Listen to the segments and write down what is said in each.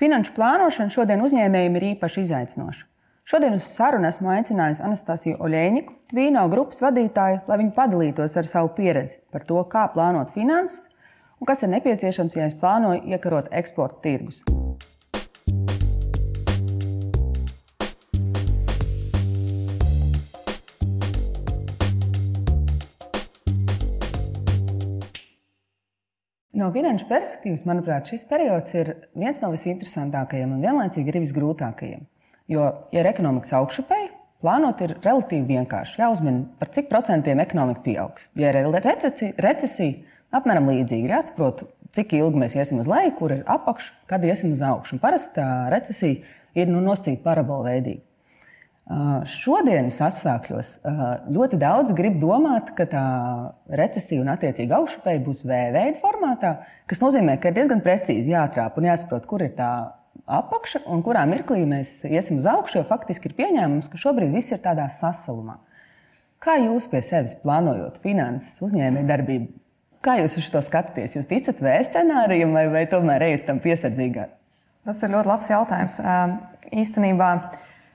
Finanšu plānošana šodien uzņēmējiem ir īpaši izaicinoša. Šodien uz sarunu esmu aicinājusi Anastasiju Oļēņiku, Tvīno grupas vadītāju, lai viņa padalītos ar savu pieredzi par to, kā plānot finanses un kas ir nepieciešams, ja es plānoju iekarot eksporta tirgus. No finanšu perspektīvas, manuprāt, šis periods ir viens no visinteresantākajiem un vienlaicīgi arī visgrūtākajiem. Jo, ja ir ekonomikas augšupēji, plānot ir relatīvi vienkārši. Jāuzmina, par cik procentiem ekonomika pieaugs. Ja ir recesija, recesija apmēram līdzīgi ir jāsaprot, cik ilgi mēs iesim uz leju, kur ir apakš, kad iesim uz augšu. Un parasti tā recesija ir nu, nosacīta parabola veidīga. Šodienas apstākļos ļoti daudz grib domāt, ka tā recesija un attiecīgi augšupēji būs V-veida formātā, kas nozīmē, ka ir diezgan precīzi jāatrāp un jāsaprot, kur ir tā apakša un kurā mirklī mēs iesim uz augšu, jo faktiski ir pieņēmums, ka šobrīd viss ir tādā sasalumā. Kā jūs pie sevis plānojot finanses, uzņēmējdarbību, kā jūs uz to skatāties? Jūs ticat V scenārijam vai, vai tomēr ejat tam piesardzīgāk? Tas ir ļoti labs jautājums. Īstenībā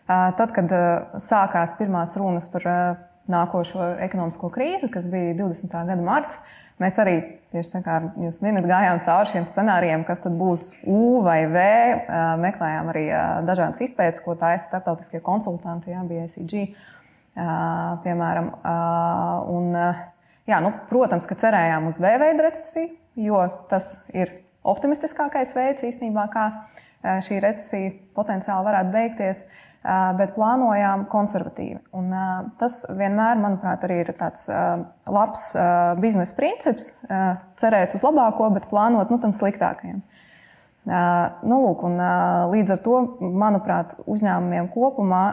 Tad, kad sākās pirmās runas par nākošo ekonomisko krīzi, kas bija 20. gada marts, mēs arī tieši tā kā jūs minat, gājām cauri šiem scenārijiem, kas tad būs U vai V. Meklējām arī dažādas izpētes, ko taisa starptautiskie konsultanti, jā, BSG, piemēram. Un, jā, nu, protams, ka cerējām uz V veidu recesiju, jo tas ir optimistiskākais veids īstenībā, kā šī recesija potenciāli varētu beigties bet plānojām konservatīvi. Un, tas vienmēr, manuprāt, arī ir tāds labs biznesa princips - cerēt uz labāko, bet plānot nu, tam sliktākajam. Nu, lūk, un, līdz ar to, manuprāt, uzņēmumiem kopumā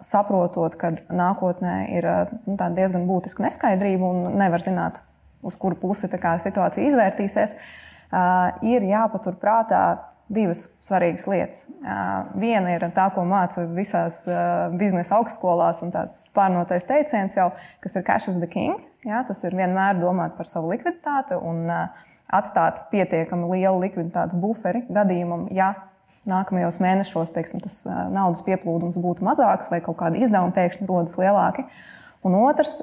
saprotot, ka nākotnē ir nu, diezgan būtiska neskaidrība un nevar zināt, uz kuru pusi situācija izvērtīsies, ir jāpatur prātā divas svarīgas lietas. Viena ir tā, ko māca visās biznesa augstskolās, un tāds spārnotais teiciens jau, kas ir cash is the king. Jā, tas ir vienmēr domāt par savu likviditāti un atstāt pietiekami lielu likviditātes buferi gadījumam, ja nākamajos mēnešos teiksim, tas naudas pieplūdums būtu mazāks vai kaut kādi izdevumi pēkšņi rodas lielāki. Uh, Un otrs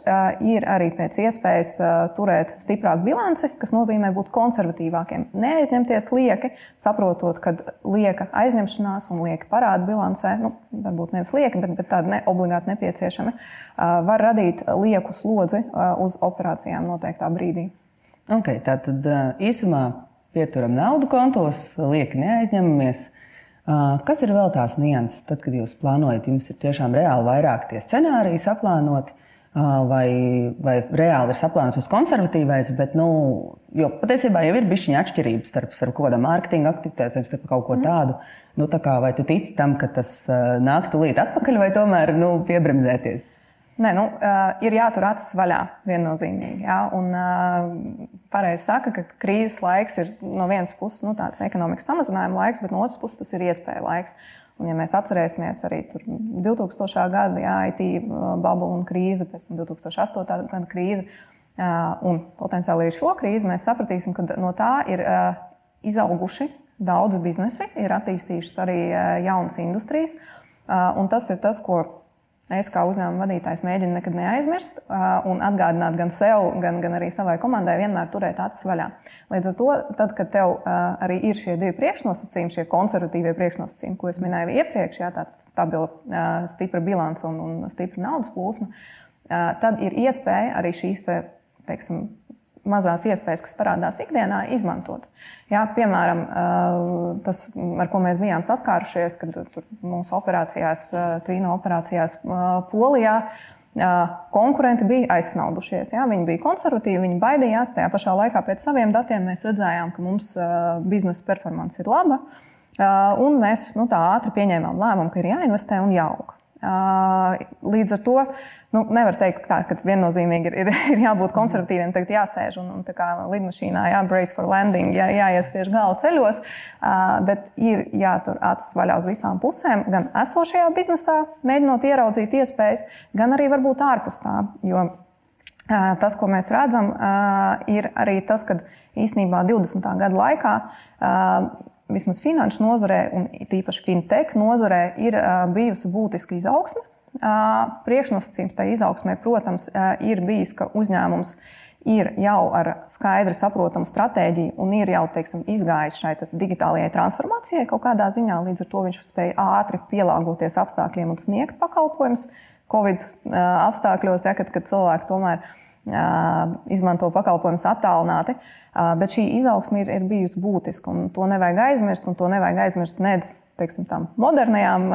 ir arī pēc iespējas turēt stiprāku bilanci, kas nozīmē būt konservatīvākiem. Neaizņemties lieki, saprotot, ka lieka aizņemšanās un lieka parāda bilancē, nu, varbūt nevis lieki, bet, bet tādi ne, obligāti nepieciešami, uh, var radīt lieku slodzi uz operācijām noteiktā brīdī. Okay, tā tad īsumā pieturam naudu kontos, lieki neaizņemamies. Kas ir vēl tās nianses, tad, kad jūs plānojat, jums ir tiešām reāli vairāk tie scenāriji saplānoti? Vai, vai reāli ir saplānots uz konservatīvais, bet, nu, jo patiesībā jau ir bijusi atšķirības starp, starp kaut kādām mārketinga aktivitātēm, starp kaut ko mhm. tādu. Nu, tā kā, vai tu tici tam, ka tas nāks tūlīt atpakaļ, vai tomēr nu, piebremzēties? Nē, nu, uh, ir jātur acis vaļā viennozīmīgi. Jā, un uh, pareizi saka, ka krīzes laiks ir no vienas puses nu, tāds ekonomikas samazinājuma laiks, bet no otras puses tas ir iespēja laiks. Un, ja mēs atcerēsimies arī 2000. gada jā, IT bubble un krīze, pēc tam 2008. gada krīze un potenciāli arī šo krīzi, mēs sapratīsim, ka no tā ir izauguši daudzi biznesi, ir attīstījušas arī jaunas industrijas. Un tas ir tas, ko Es kā uzņēmuma vadītājs mēģinu nekad neaizmirst un atgādināt gan sev, gan, gan arī savai komandai vienmēr turēt acis vaļā. Līdz ar to, tad, kad tev arī ir šie divi priekšnosacījumi, šie konservatīvie priekšnosacījumi, ko es minēju iepriekš, jā, tā stabila, stipra bilance un, un stipra naudas plūsma, tad ir iespēja arī šīs te, teiksim, mazās iespējas, kas parādās ikdienā, izmantot. Jā, piemēram, tas, ar ko mēs bijām saskārušies, kad mūsu operācijās, Tvīno operācijās Polijā, konkurenti bija aizsnaudušies. Jā, viņi bija konservatīvi, viņi baidījās. Tajā pašā laikā pēc saviem datiem mēs redzējām, ka mums biznesa performance ir laba. Un mēs nu, tā ātri pieņēmām lēmumu, ka ir jāinvestē un jāaug. Līdz ar to nu, nevar teikt, kā, ka viennozīmīgi ir, ir, ir jābūt konservatīviem, tagad jāsēž un, un tā kā lidmašīnā jābrace for landing, jā, jāiespiež galva ceļos, bet ir jātur acis vaļā uz visām pusēm, gan esošajā biznesā, mēģinot ieraudzīt iespējas, gan arī varbūt ārpus tā. Jo tas, ko mēs redzam, ir arī tas, ka īsnībā 20. gada laikā vismaz finanšu nozarē, un tīpaši fintech nozarē, ir bijusi būtiska izaugsme. Priekšnosacījums tai izaugsmē, protams, ir bijis, ka uzņēmums ir jau ar skaidru, saprotamu stratēģiju un ir jau teiksim, izgājis šai digitālajai transformācijai kaut kādā ziņā. Līdz ar to viņš spēja ātri pielāgoties apstākļiem un sniegt pakalpojumus. Covid apstākļos, ja, kad, kad cilvēki tomēr izmanto pakalpojumus attālināti. Bet šī izaugsme ir, ir bijusi būtiska, un to nevajag aizmirst. To nevajag aizmirst nedz teiksim, tām modernajām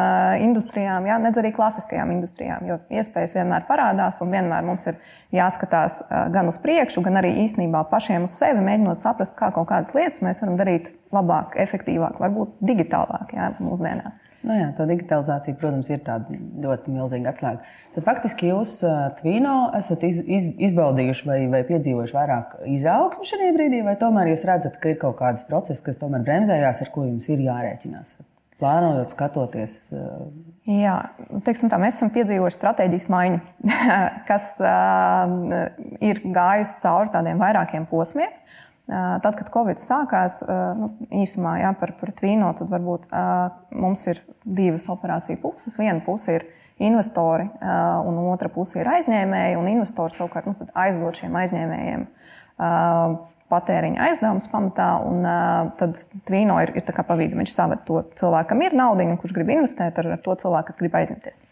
industrijām, ja, nedz arī klasiskajām industrijām. Jo iespējas vienmēr parādās, un vienmēr mums ir jāskatās gan uz priekšu, gan arī īstenībā pašiem uz sevi, mēģinot saprast, kā kaut kādas lietas mēs varam darīt labāk, efektīvāk, varbūt digitālāk ja, mūsdienās. Nu jā, tā digitalizācija, protams, ir tāda ļoti milzīga atslēga. Tad faktiski jūs Tvīno esat iz, iz, izbaudījuši vai, vai piedzīvojuši vairāk izaugsmu šajā brīdī, vai tomēr jūs redzat, ka ir kaut kādas procesi, kas tomēr bremzējās, ar ko jums ir jārēķinās? Plānojot, skatoties. Jā, teiksim tā, mēs esam piedzīvojuši stratēģijas maiņu, kas uh, ir gājusi cauri tādiem vairākiem posmiem. Tad, kad Covid sākās, nu, īsumā jā, par, par Tvīno, tad varbūt mums ir divas operāciju puses. Viena puse ir investori, un otra puse ir aizņēmēji. Investori savukārt nu, aizdod šiem aizņēmējiem patēriņa aizdevumus pamatā. Un, tad Tvīno ir, ir pa vidu. Viņš saved to cilvēkam, ir nauda, kurš grib investēt ar, ar to cilvēku, kas grib aizņemties.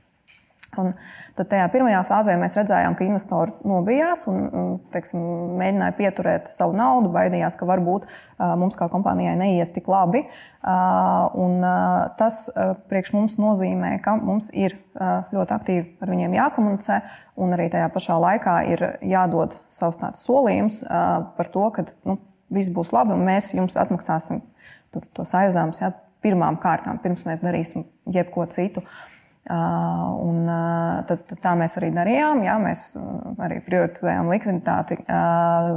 Un tad tajā pirmajā fāzē mēs redzējām, ka investori nobijās un teiksim, mēģināja pieturēt savu naudu, baidījās, ka varbūt mums kā kompānijai neies tik labi. Un tas priekš mums nozīmē, ka mums ir ļoti aktīvi ar viņiem jākomunicē, un arī tajā pašā laikā ir jādod savs tāds solījums par to, ka nu, viss būs labi un mēs jums atmaksāsim tos aizdevumus ja, pirmām kārtām, pirms mēs darīsim jebko citu. Uh, Un tad, tad tā mēs arī darījām. Jā, mēs arī prioritizējām likviditāti,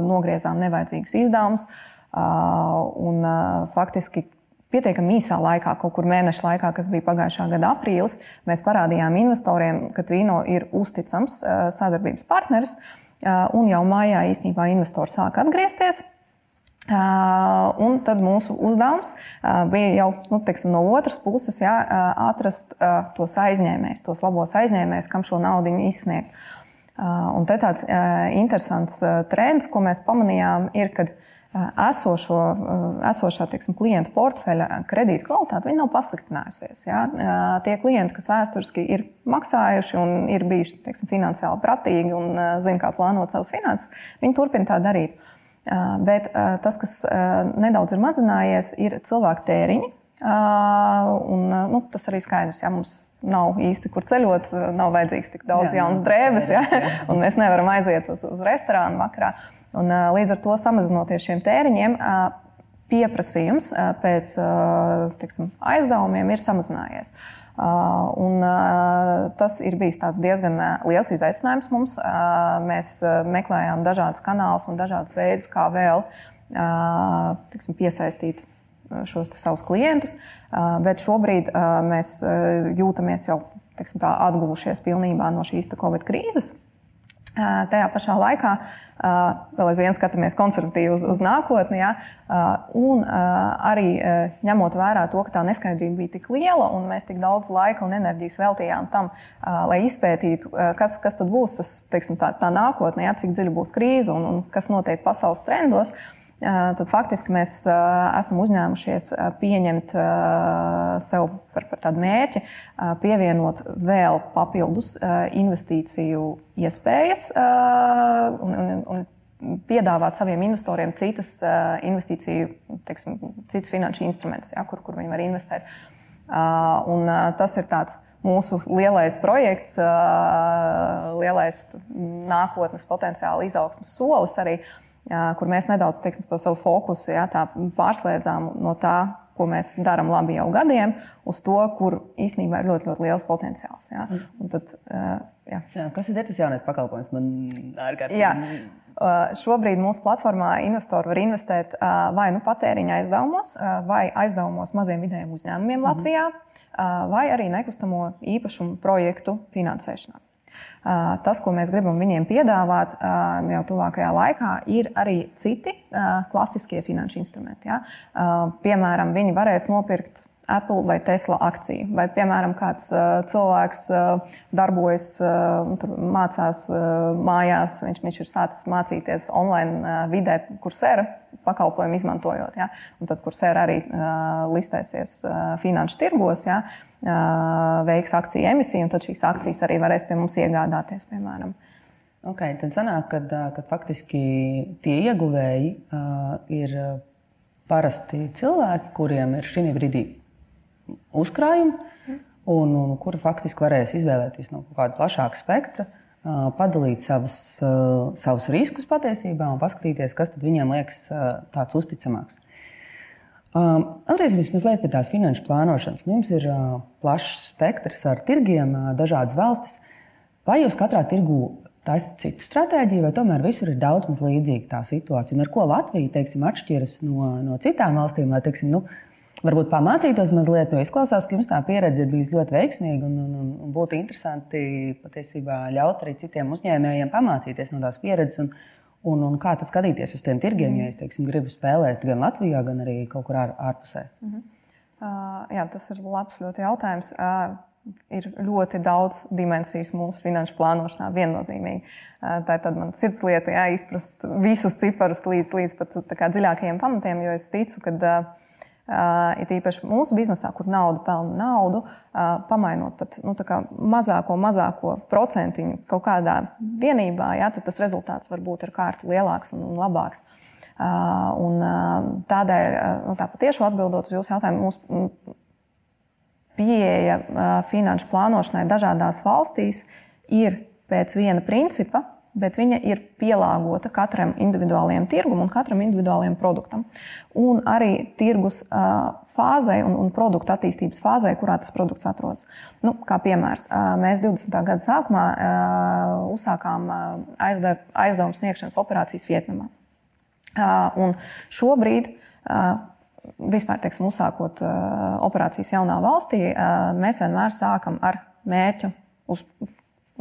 nogriezām nevajadzīgus izdevumus. Un faktiski pietiekami īsā laikā, kaut kur mēneša laikā, kas bija pagājušā gada aprīlis, mēs parādījām investoriem, ka Vīno ir uzticams sadarbības partneris. Un jau mājā īstenībā investori sāka atgriezties. Un tad mūsu uzdevums bija jau nu, teiksim, no otras puses jā, atrast tos aizņēmējus, tos labos aizņēmējus, kam šo naudu izsniegt. Un te tāds interesants trends, ko mēs pamanījām, ir, ka esošo, esošā teiksim, klientu portfeļa kredīta kvalitāte nav pasliktinājusies. Jā. Tie klienti, kas vēsturiski ir maksājuši un ir bijuši teiksim, finansiāli pratīgi un zina, kā plānot savas finanses, viņi turpina tā darīt. Bet tas, kas nedaudz ir mazinājies, ir cilvēku tēriņi. Un, nu, tas arī skaidrs, ja mums nav īsti kur ceļot, nav vajadzīgs tik daudz jā, jaunas drēbes, ja? un mēs nevaram aiziet uz, uz restorānu vakarā. Un, līdz ar to samazinoties šiem tēriņiem, pieprasījums pēc tiksim, aizdevumiem ir samazinājies. Un, tas ir bijis diezgan liels izaicinājums mums. Mēs meklējām dažādus kanālus un dažādus veidus, kā vēl tiksim, piesaistīt šos savus klientus, bet šobrīd mēs jūtamies jau tiksim, tā, atguvušies pilnībā no šīs Covid krīzes. Tajā pašā laikā vēl aizvien skatāmies konservatīvi uz, uz nākotni, ja, un arī ņemot vērā to, ka tā neskaidrība bija tik liela un mēs tik daudz laika un enerģijas veltījām tam, lai izpētītu, kas, kas būs tas, teiksim, tā, tā nākotne, ja, cik dziļa būs krīze un, un kas notiek pasaules trendos tad faktiski mēs esam uzņēmušies pieņemt sev par, par tādu mērķi, pievienot vēl papildus investīciju iespējas un, un, un piedāvāt saviem investoriem citas investīciju, teiksim, citas finanšu instrumentus, ja, kur, kur viņi var investēt. Un tas ir tāds mūsu lielais projekts, lielais nākotnes potenciāla izaugsmas solis arī kur mēs nedaudz teiksim, to savu fokusu jā, pārslēdzām no tā, ko mēs darām labi jau gadiem, uz to, kur īstenībā ir ļoti, ļoti liels potenciāls. Jā. Mm. Un tad, jā. Jā, kas ir tas jaunais pakalpojums? Man ārkārtīgi. Šobrīd mūsu platformā investori var investēt vai nu patēriņa aizdevumos, vai aizdevumos maziem vidējiem uzņēmumiem mm -hmm. Latvijā, vai arī nekustamo īpašumu projektu finansēšanā. Tas, ko mēs gribam viņiem piedāvāt jau tuvākajā laikā, ir arī citi klasiskie finanšu instrumenti. Ja? Piemēram, viņi varēs nopirkt Apple vai Tesla akciju. Vai, piemēram, kāds uh, cilvēks uh, darbojas, uh, mācās mājās, viņš, viņš ir sācis mācīties online vidē, kur sēra pakalpojumu izmantojot. Ja? Un tad, kur sēra arī listēsies finanšu tirgos, ja? veiks akciju emisiju, un tad šīs akcijas arī varēs pie mums iegādāties, piemēram. Okay, tad sanāk, ka faktiski tie ieguvēji uh, ir parasti cilvēki, kuriem ir šī brīdī uzkrājumu, un, un kuri faktiski varēs izvēlēties no kāda plašāka spektra, padalīt savus, savus riskus patiesībā un paskatīties, kas viņiem liekas tāds uzticamāks. Atgriezīsimies mazliet pie tās finanšu plānošanas. Jums ir plašs spektrs ar tirgiem, dažādas valstis. Vai jūs katrā tirgū taisat citu stratēģiju, vai tomēr visur ir daudz maz līdzīga tā situācija? Un ar ko Latvija teiksim, atšķiras no, no citām valstīm? Lai, teiksim, nu, varbūt pamācītos mazliet, jo izklausās, ka jums tā pieredze ir bijusi ļoti veiksmīga un, un, un būtu interesanti patiesībā ļaut arī citiem uzņēmējiem pamācīties no tās pieredzes. Un, un, un kā tad skatīties uz tiem tirgiem, ja es teiksim, gribu spēlēt gan Latvijā, gan arī kaut kur ār, ārpusē? Mm -hmm. uh, jā, tas ir labs jautājums. Uh, ir ļoti daudz dimensijas mūsu finanšu plānošanā, viennozīmīgi. Uh, tā ir mana sirdslieta, jā, izprast visus ciparus līdz, līdz pat dziļākajiem pamatiem, jo es ticu, ka uh, it īpaši mūsu biznesā, kur nauda pelna naudu, uh, pamainot pat nu, mazāko, mazāko procentiņu kaut kādā vienībā, jā, tad tas rezultāts var būt ar kārtu lielāks un, un labāks. Uh, un, tādēļ, nu, tā patiešām atbildot uz jūsu jautājumu, mūsu pieeja finanšu plānošanai dažādās valstīs ir pēc viena principa, bet viņa ir pielāgota katram individuālajam tirgumam un katram individuālajam produktam. Un arī tirgus fāzei un, un produktu attīstības fāzei, kurā tas produkts atrodas. Nu, kā piemērs, mēs 20. gada sākumā uzsākām aizdevumu sniegšanas operācijas Vietnamā. Un šobrīd vispār, teiksim, uzsākot operācijas jaunā valstī, mēs vienmēr sākam ar mērķu uz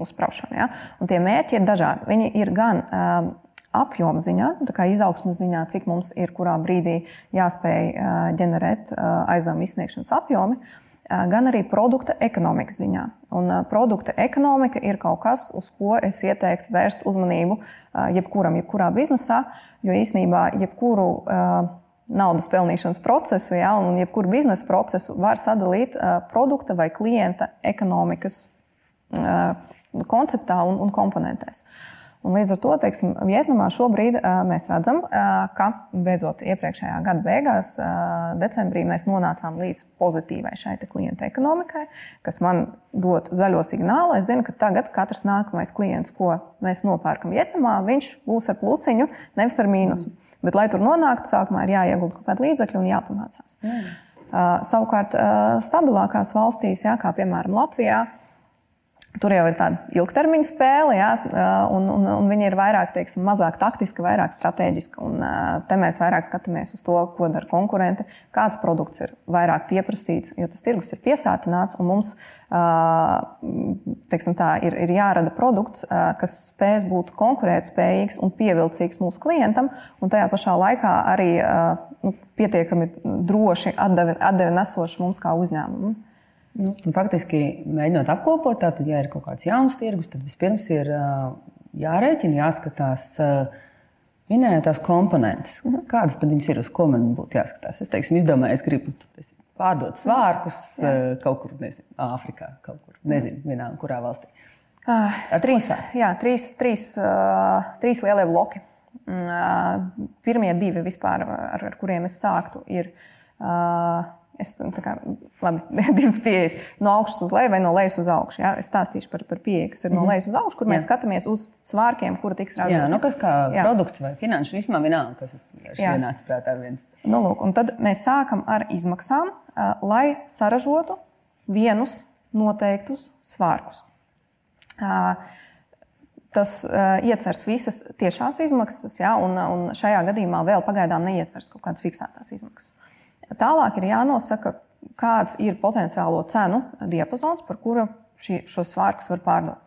uzspraušanu. Ja? Un tie mērķi ir dažādi. Viņi ir gan um, apjoma ziņā, tā kā izaugsmas ziņā, cik mums ir kurā brīdī jāspēj uh, ģenerēt uh, aizdevumu izsniegšanas apjomi, uh, gan arī produkta ekonomikas ziņā. Un uh, produkta ekonomika ir kaut kas, uz ko es ieteiktu vērst uzmanību uh, jebkuram, jebkurā biznesā, jo īsnībā jebkuru uh, naudas pelnīšanas procesu, ja, un jebkuru biznesa procesu var sadalīt uh, produkta vai klienta ekonomikas uh, konceptā un, un komponentēs. Un līdz ar to teiksim, Vietnamā šobrīd uh, mēs redzam, uh, ka beidzot iepriekšējā gada beigās, uh, decembrī, mēs nonācām līdz pozitīvai šai klienta ekonomikai, kas man dod zaļo signālu. Es zinu, ka tagad katrs nākamais klients, ko mēs nopērkam Vietnamā, viņš būs ar plusiņu, nevis ar mīnusu. Mm. Bet, lai tur nonāktu, sākumā ir jāiegulda kaut kāda līdzekļa un jāpamācās. Mm. Uh, savukārt, uh, stabilākās valstīs, jā, kā piemēram Latvijā, uh, Tur jau ir tāda ilgtermiņa spēle, ja, un, un, un viņa ir vairāk, teiksim, mazāk taktiska, vairāk strateģiska. Un, te mēs vairāk skatāmies uz to, ko dara konkurenti, kāds produkts ir vairāk pieprasīts, jo tas tirgus ir piesātināts un mums teiksim, tā, ir, ir jārada produkts, kas spēs būt konkurētspējīgs un pievilcīgs mūsu klientam, un tajā pašā laikā arī nu, pietiekami droši atdevi, atdevi nesošs mums kā uzņēmumam. Nu, faktiski, mēģinot apkopot, tātad, ja ir kaut kāds jauns tirgus, tad vispirms ir jārēķina, jāskatās minētās komponentes. Mhm. Kādas tad viņas ir, uz ko man būtu jāskatās? Es teiksim, izdomāju, es gribu pārdot svārkus jā. kaut kur, nezinu, Āfrikā, kaut kur, nezinu, vienā kurā valstī. Uh, trīs, jā, trīs, trīs, uh, trīs lielie bloki. Uh, pirmie divi, vispār, ar, ar kuriem es sāktu, ir uh, Es, kā, labi, divas pieejas. No augšas uz leju vai no lejas uz augšu. Ja? Es stāstīšu par, par pieeju, kas ir mm -hmm. no mhm. lejas uz augšu, kur jā. mēs skatāmies uz svārkiem, kura tiks radīta. Jā, nu kas kā jā. produkts vai finanšu vismā vienalga, kas ir ienācis prātā viens. Nu, lūk, un tad mēs sākam ar izmaksām, uh, lai saražotu vienus noteiktus svārkus. Uh, Tas uh, ietvers visas tiešās izmaksas, ja, un, un šajā gadījumā vēl pagaidām neietvers kaut kādas fiksētās izmaksas. Tālāk ir jānosaka, kāds ir potenciālo cenu diapazons, par kuru šī, šos svārkus var pārdot.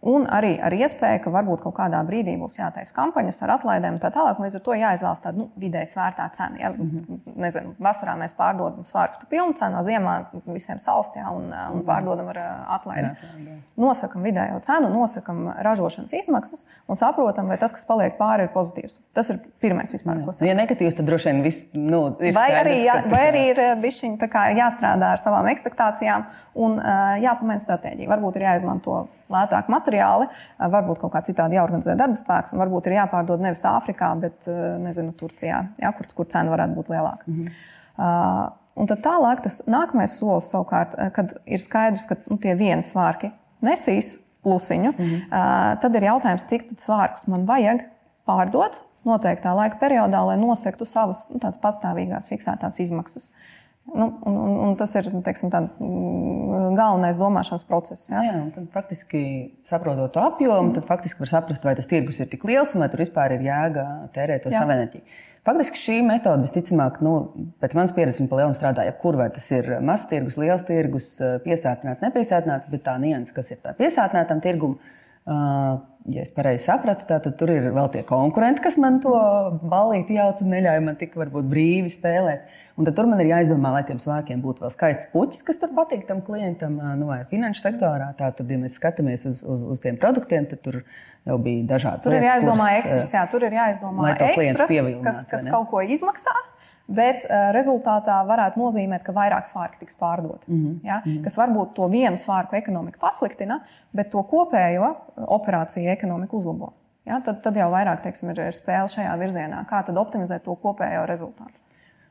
Uh, Un arī ar iespēju, ka varbūt kaut kādā brīdī būs jātaisa kampaņas ar atlaidēm un tā tālāk. Līdz ar to jāizvēlas tāda nu, vidēji svērtā cena. Ja? Mm -hmm. Nezinu, vasarā mēs pārdodam svārkus par pilnu cenu, ziemā visiem salstā un, un mhm. pārdodam ar atlaidi. Nosakam vidējo cenu, nosakam ražošanas izmaksas un saprotam, vai tas, kas paliek pāri, ir pozitīvs. Tas ir pirmais vispār, sakām. Ja negatīvs, tad droši vien viss nu, ir. Vai arī, jā, vai arī ir bišķiņi, jāstrādā ar savām ekspektācijām un jāpamēģina stratēģija. Varbūt ir jāizmanto lētāki materiāli, varbūt kaut kā citādi jāorganizē darba spēks, un varbūt ir jāpārdod nevis Āfrikā, bet nezinu, Turcijā, jā, kur, kur cena varētu būt lielāka. Mm -hmm. uh, un tad tālāk tas nākamais solis savukārt, kad ir skaidrs, ka nu, tie vieni svārki nesīs plusiņu, mm -hmm. uh, tad ir jautājums, cik svārkus man vajag pārdot noteiktā laika periodā, lai nosektu savas nu, pastāvīgās fiksētās izmaksas. Uh, Nu, un, un, un tas ir nu, teiksim, tā, mm, galvenais domāšanas process. Jā, jā tad faktiski saprotot to apjomu, tad faktiski var saprast, vai tas tirgus ir tik liels un vai tur vispār ir jēga tērēt to savu enerģiju. Faktiski šī metode visticamāk, nu, pēc manas pieredzes, pa lielu strādā jebkur, vai tas ir mazs tirgus, liels tirgus, piesātināts, nepiesātināts, bet tā nianses, kas ir piesātinātam tirgumam ja es pareizi sapratu, tad tur ir vēl tie konkurenti, kas man to ballīti jauc un neļauj man tik varbūt brīvi spēlēt. Un tad tur man ir jāizdomā, lai tiem svārkiem būtu vēl skaists puķis, kas tur patīk tam klientam, nu, vai finanšu sektorā. Tātad, ja mēs skatāmies uz, uz, uz tiem produktiem, tad tur jau bija dažādas tur lietas. Tur ir jāizdomā kuras, ekstras, jā, tur ir jāizdomā ekstras, kas, kas kaut ko izmaksā bet uh, rezultātā varētu nozīmēt, ka vairāk svārki tiks pārdoti. Mm -hmm. ja? -hmm. Kas varbūt to vienu svārku ekonomiku pasliktina, bet to kopējo operāciju ekonomiku uzlabo. Ja? Tad, tad jau vairāk teiksim, ir, ir spēle šajā virzienā, kā tad optimizēt to kopējo rezultātu.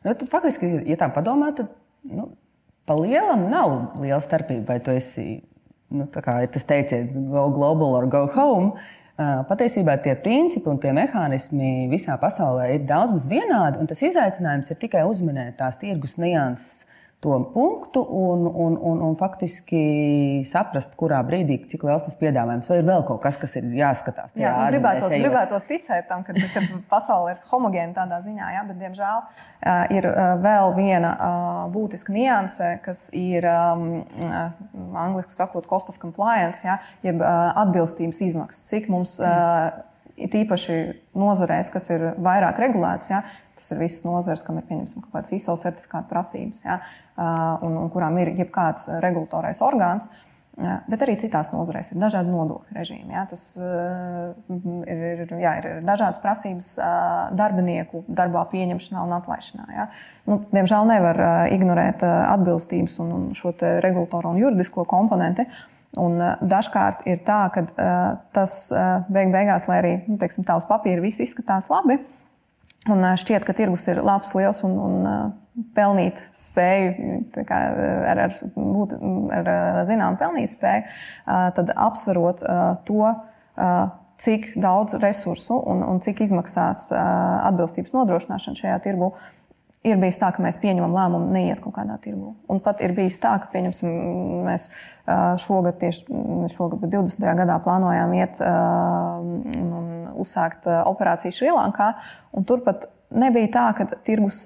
Nu, tad, faktiski, ja tā padomā, tad nu, pa lielam nav liela starpība, vai tu esi, nu, tas teiciens, go global or go home. Patiesībā tie principi un tie mehānismi visā pasaulē ir daudz maz vienādi, un tas izaicinājums ir tikai uzminēt tās tirgus nianses to punktu un, un, un, un faktiski saprast, kurā brīdī, cik liels tas piedāvājums, ir vēl kaut kas, kas ir jāskatās. Jā, nu, gribētos, gribētos ticēt tam, ka, ka pasaule ir homogēna tādā ziņā, jā, bet, diemžēl, ir vēl viena būtiska nianse, kas ir angļuiski sakot, cost of compliance, jā, jeb atbilstības izmaksas. Cik mums mm. Tīpaši nozarēs, kas ir vairāk regulēts, ja, tas ir visas nozares, kam ir pieņemsim kaut kādas ISO certifikāta prasības. Ja, un, un kurām ir jebkāds regulatorais orgāns. Bet arī citās nozarēs ir dažādi nodokļu režīmi. Ja? Tas ir, ir, jā, ir dažādas prasības darbinieku darbā pieņemšanā un atlaišanā. Ja? Nu, diemžēl nevar ignorēt atbilstības un, šo regulatoro un juridisko komponenti. Un dažkārt ir tā, ka tas beig beigās, lai arī nu, teiksim, tā uz papīra viss izskatās labi, un šķiet, ka tirgus ir labs, liels un, un pelnīt spēju, kā, ar, ar, būt, ar zināmu pelnīt spēju, tad apsverot to, cik daudz resursu un, un cik izmaksās atbilstības nodrošināšana šajā tirgu. Ir bijis tā, ka mēs pieņemam lēmumu neiet kaut kādā tirgu. Un pat ir bijis tā, ka mēs šogad, tieši šogad, 20. gadā plānojām iet un uzsākt operāciju Šrilankā. Turpat nebija tā, ka tirgus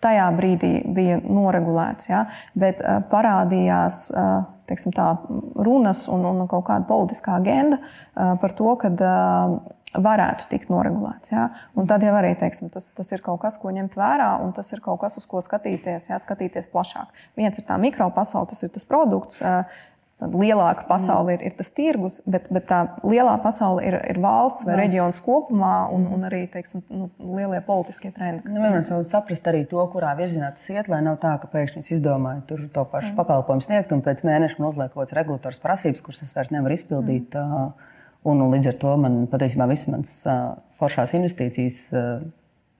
tajā brīdī bija noregulēts, ja, bet parādījās teiksim, tā, runas un, un kaut kāda politiskā agenda par to, ka varētu tikt noregulēts. Ja? Un tad jau arī teiksim, tas, tas ir kaut kas, ko ņemt vērā, un tas ir kaut kas, uz ko skatīties, ja? skatīties plašāk. Viens ir tā mikropasaule, tas ir tas produkts, lielāka pasaule ir, ir tas tirgus, bet, bet tā lielā pasaule ir, ir valsts vai reģions kopumā un, un arī teiksim, nu, lielie politiskie trendi. Nu, vienmēr jau saprast arī to, kurā virzienā tas iet, lai nav tā, ka pēkšņi es izdomāju tur to pašu mm. pakalpojumu sniegt un pēc mēneša man uzliek kaut kādas regulatoras prasības, kuras es vairs nevaru izpildīt. Mm. Un, un līdz ar to man patiesībā visas manas foršās investīcijas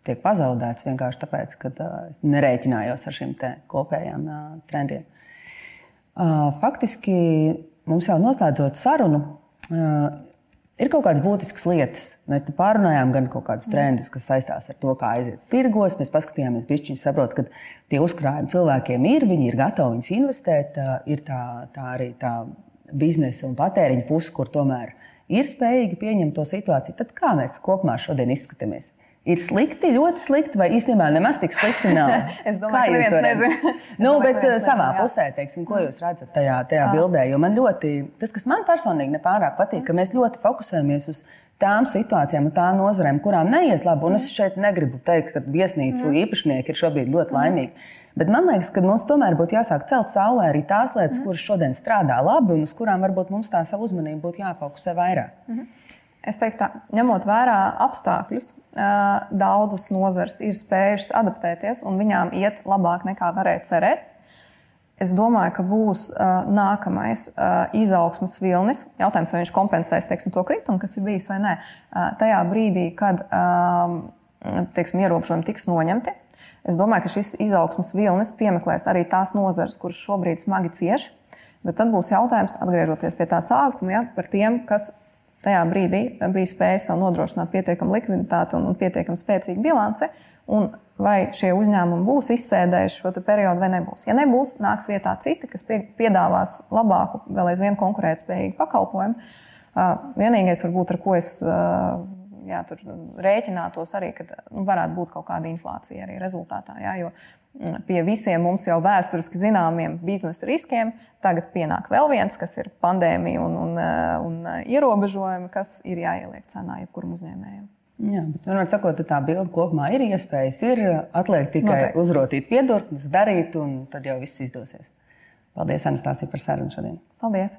tiek pazaudētas vienkārši tāpēc, ka es nerēķinājos ar šiem kopējiem trendiem. Faktiski mums jau noslēdzot sarunu, ir kaut kādas būtiskas lietas. Mēs pārunājām gan kaut kādus trendus, kas saistās ar to, kā aiziet tirgos. Mēs paskatījāmies, pišķiņš saprot, ka tie uzkrājumi cilvēkiem ir, viņi ir gatavi viņus investēt. Ir tā, tā arī tā biznesa un patēriņa puse, kur tomēr ir spējīgi pieņemt to situāciju. Tad kā mēs kopumā šodien izskatāmies? ir slikti, ļoti slikti, vai īstenībā nemaz tik slikti nav. es domāju, ka neviens nezina. nu, domāju, bet eh, savā nezinu, pusē, teiksim, ko jūs redzat tajā, tajā bildē? Jo man ļoti, tas, kas man personīgi nepārāk patīk, ka mēs ļoti fokusējamies uz tām situācijām un tām nozarēm, kurām neiet labi. Un es šeit negribu teikt, ka viesnīcu mm. īpašnieki ir šobrīd ļoti laimīgi. Bet man liekas, ka mums tomēr būtu jāsāk celt saulē arī tās lietas, mm. kuras šodien strādā labi un uz kurām varbūt mums tā savu uzmanību būtu jāfokusē vairāk. Mm. Es teiktu, tā, ņemot vērā apstākļus, daudzas nozares ir spējušas adaptēties, un viņām iet labāk nekā varēja cerēt. Es domāju, ka būs uh, nākamais uh, izaugsmas vilnis. Jautājums, vai viņš kompensēs teiksim, to kritumu, kas ir bijis vai nē. Uh, tajā brīdī, kad uh, teiksim, ierobežojumi tiks noņemti, es domāju, ka šis izaugsmas vilnis piemeklēs arī tās nozares, kuras šobrīd smagi cieš. Bet tad būs jautājums, atgriežoties pie tā sākuma, ja, par tiem, kas tajā brīdī bija spējis sev nodrošināt pietiekamu likviditāti un, un pietiekami spēcīgu bilanci. Vai šie uzņēmumi būs izsēdējuši šo periodu vai nebūs. Ja nebūs, nāks vietā citi, kas pie, piedāvās labāku, vēl aizvien konkurētspējīgu pakalpojumu. Vienīgais, varbūt, ar ko es jā, rēķinātos, arī, ka nu, varētu būt kaut kāda inflācija arī rezultātā. Jā, jo pie visiem mums jau vēsturiski zināmiem biznesa riskiem. Tagad pienāk vēl viens, kas ir pandēmija un, un, un ierobežojumi, kas ir jāieliek cenā jebkuram uzņēmējam. Jā, bet vienmēr sakot, tā bilde kopumā ir iespējas. Ir atliek tikai Noteikti. uzrotīt piedurknes, darīt, un tad jau viss izdosies. Paldies, Anastasija, par sarunu šodien. Paldies!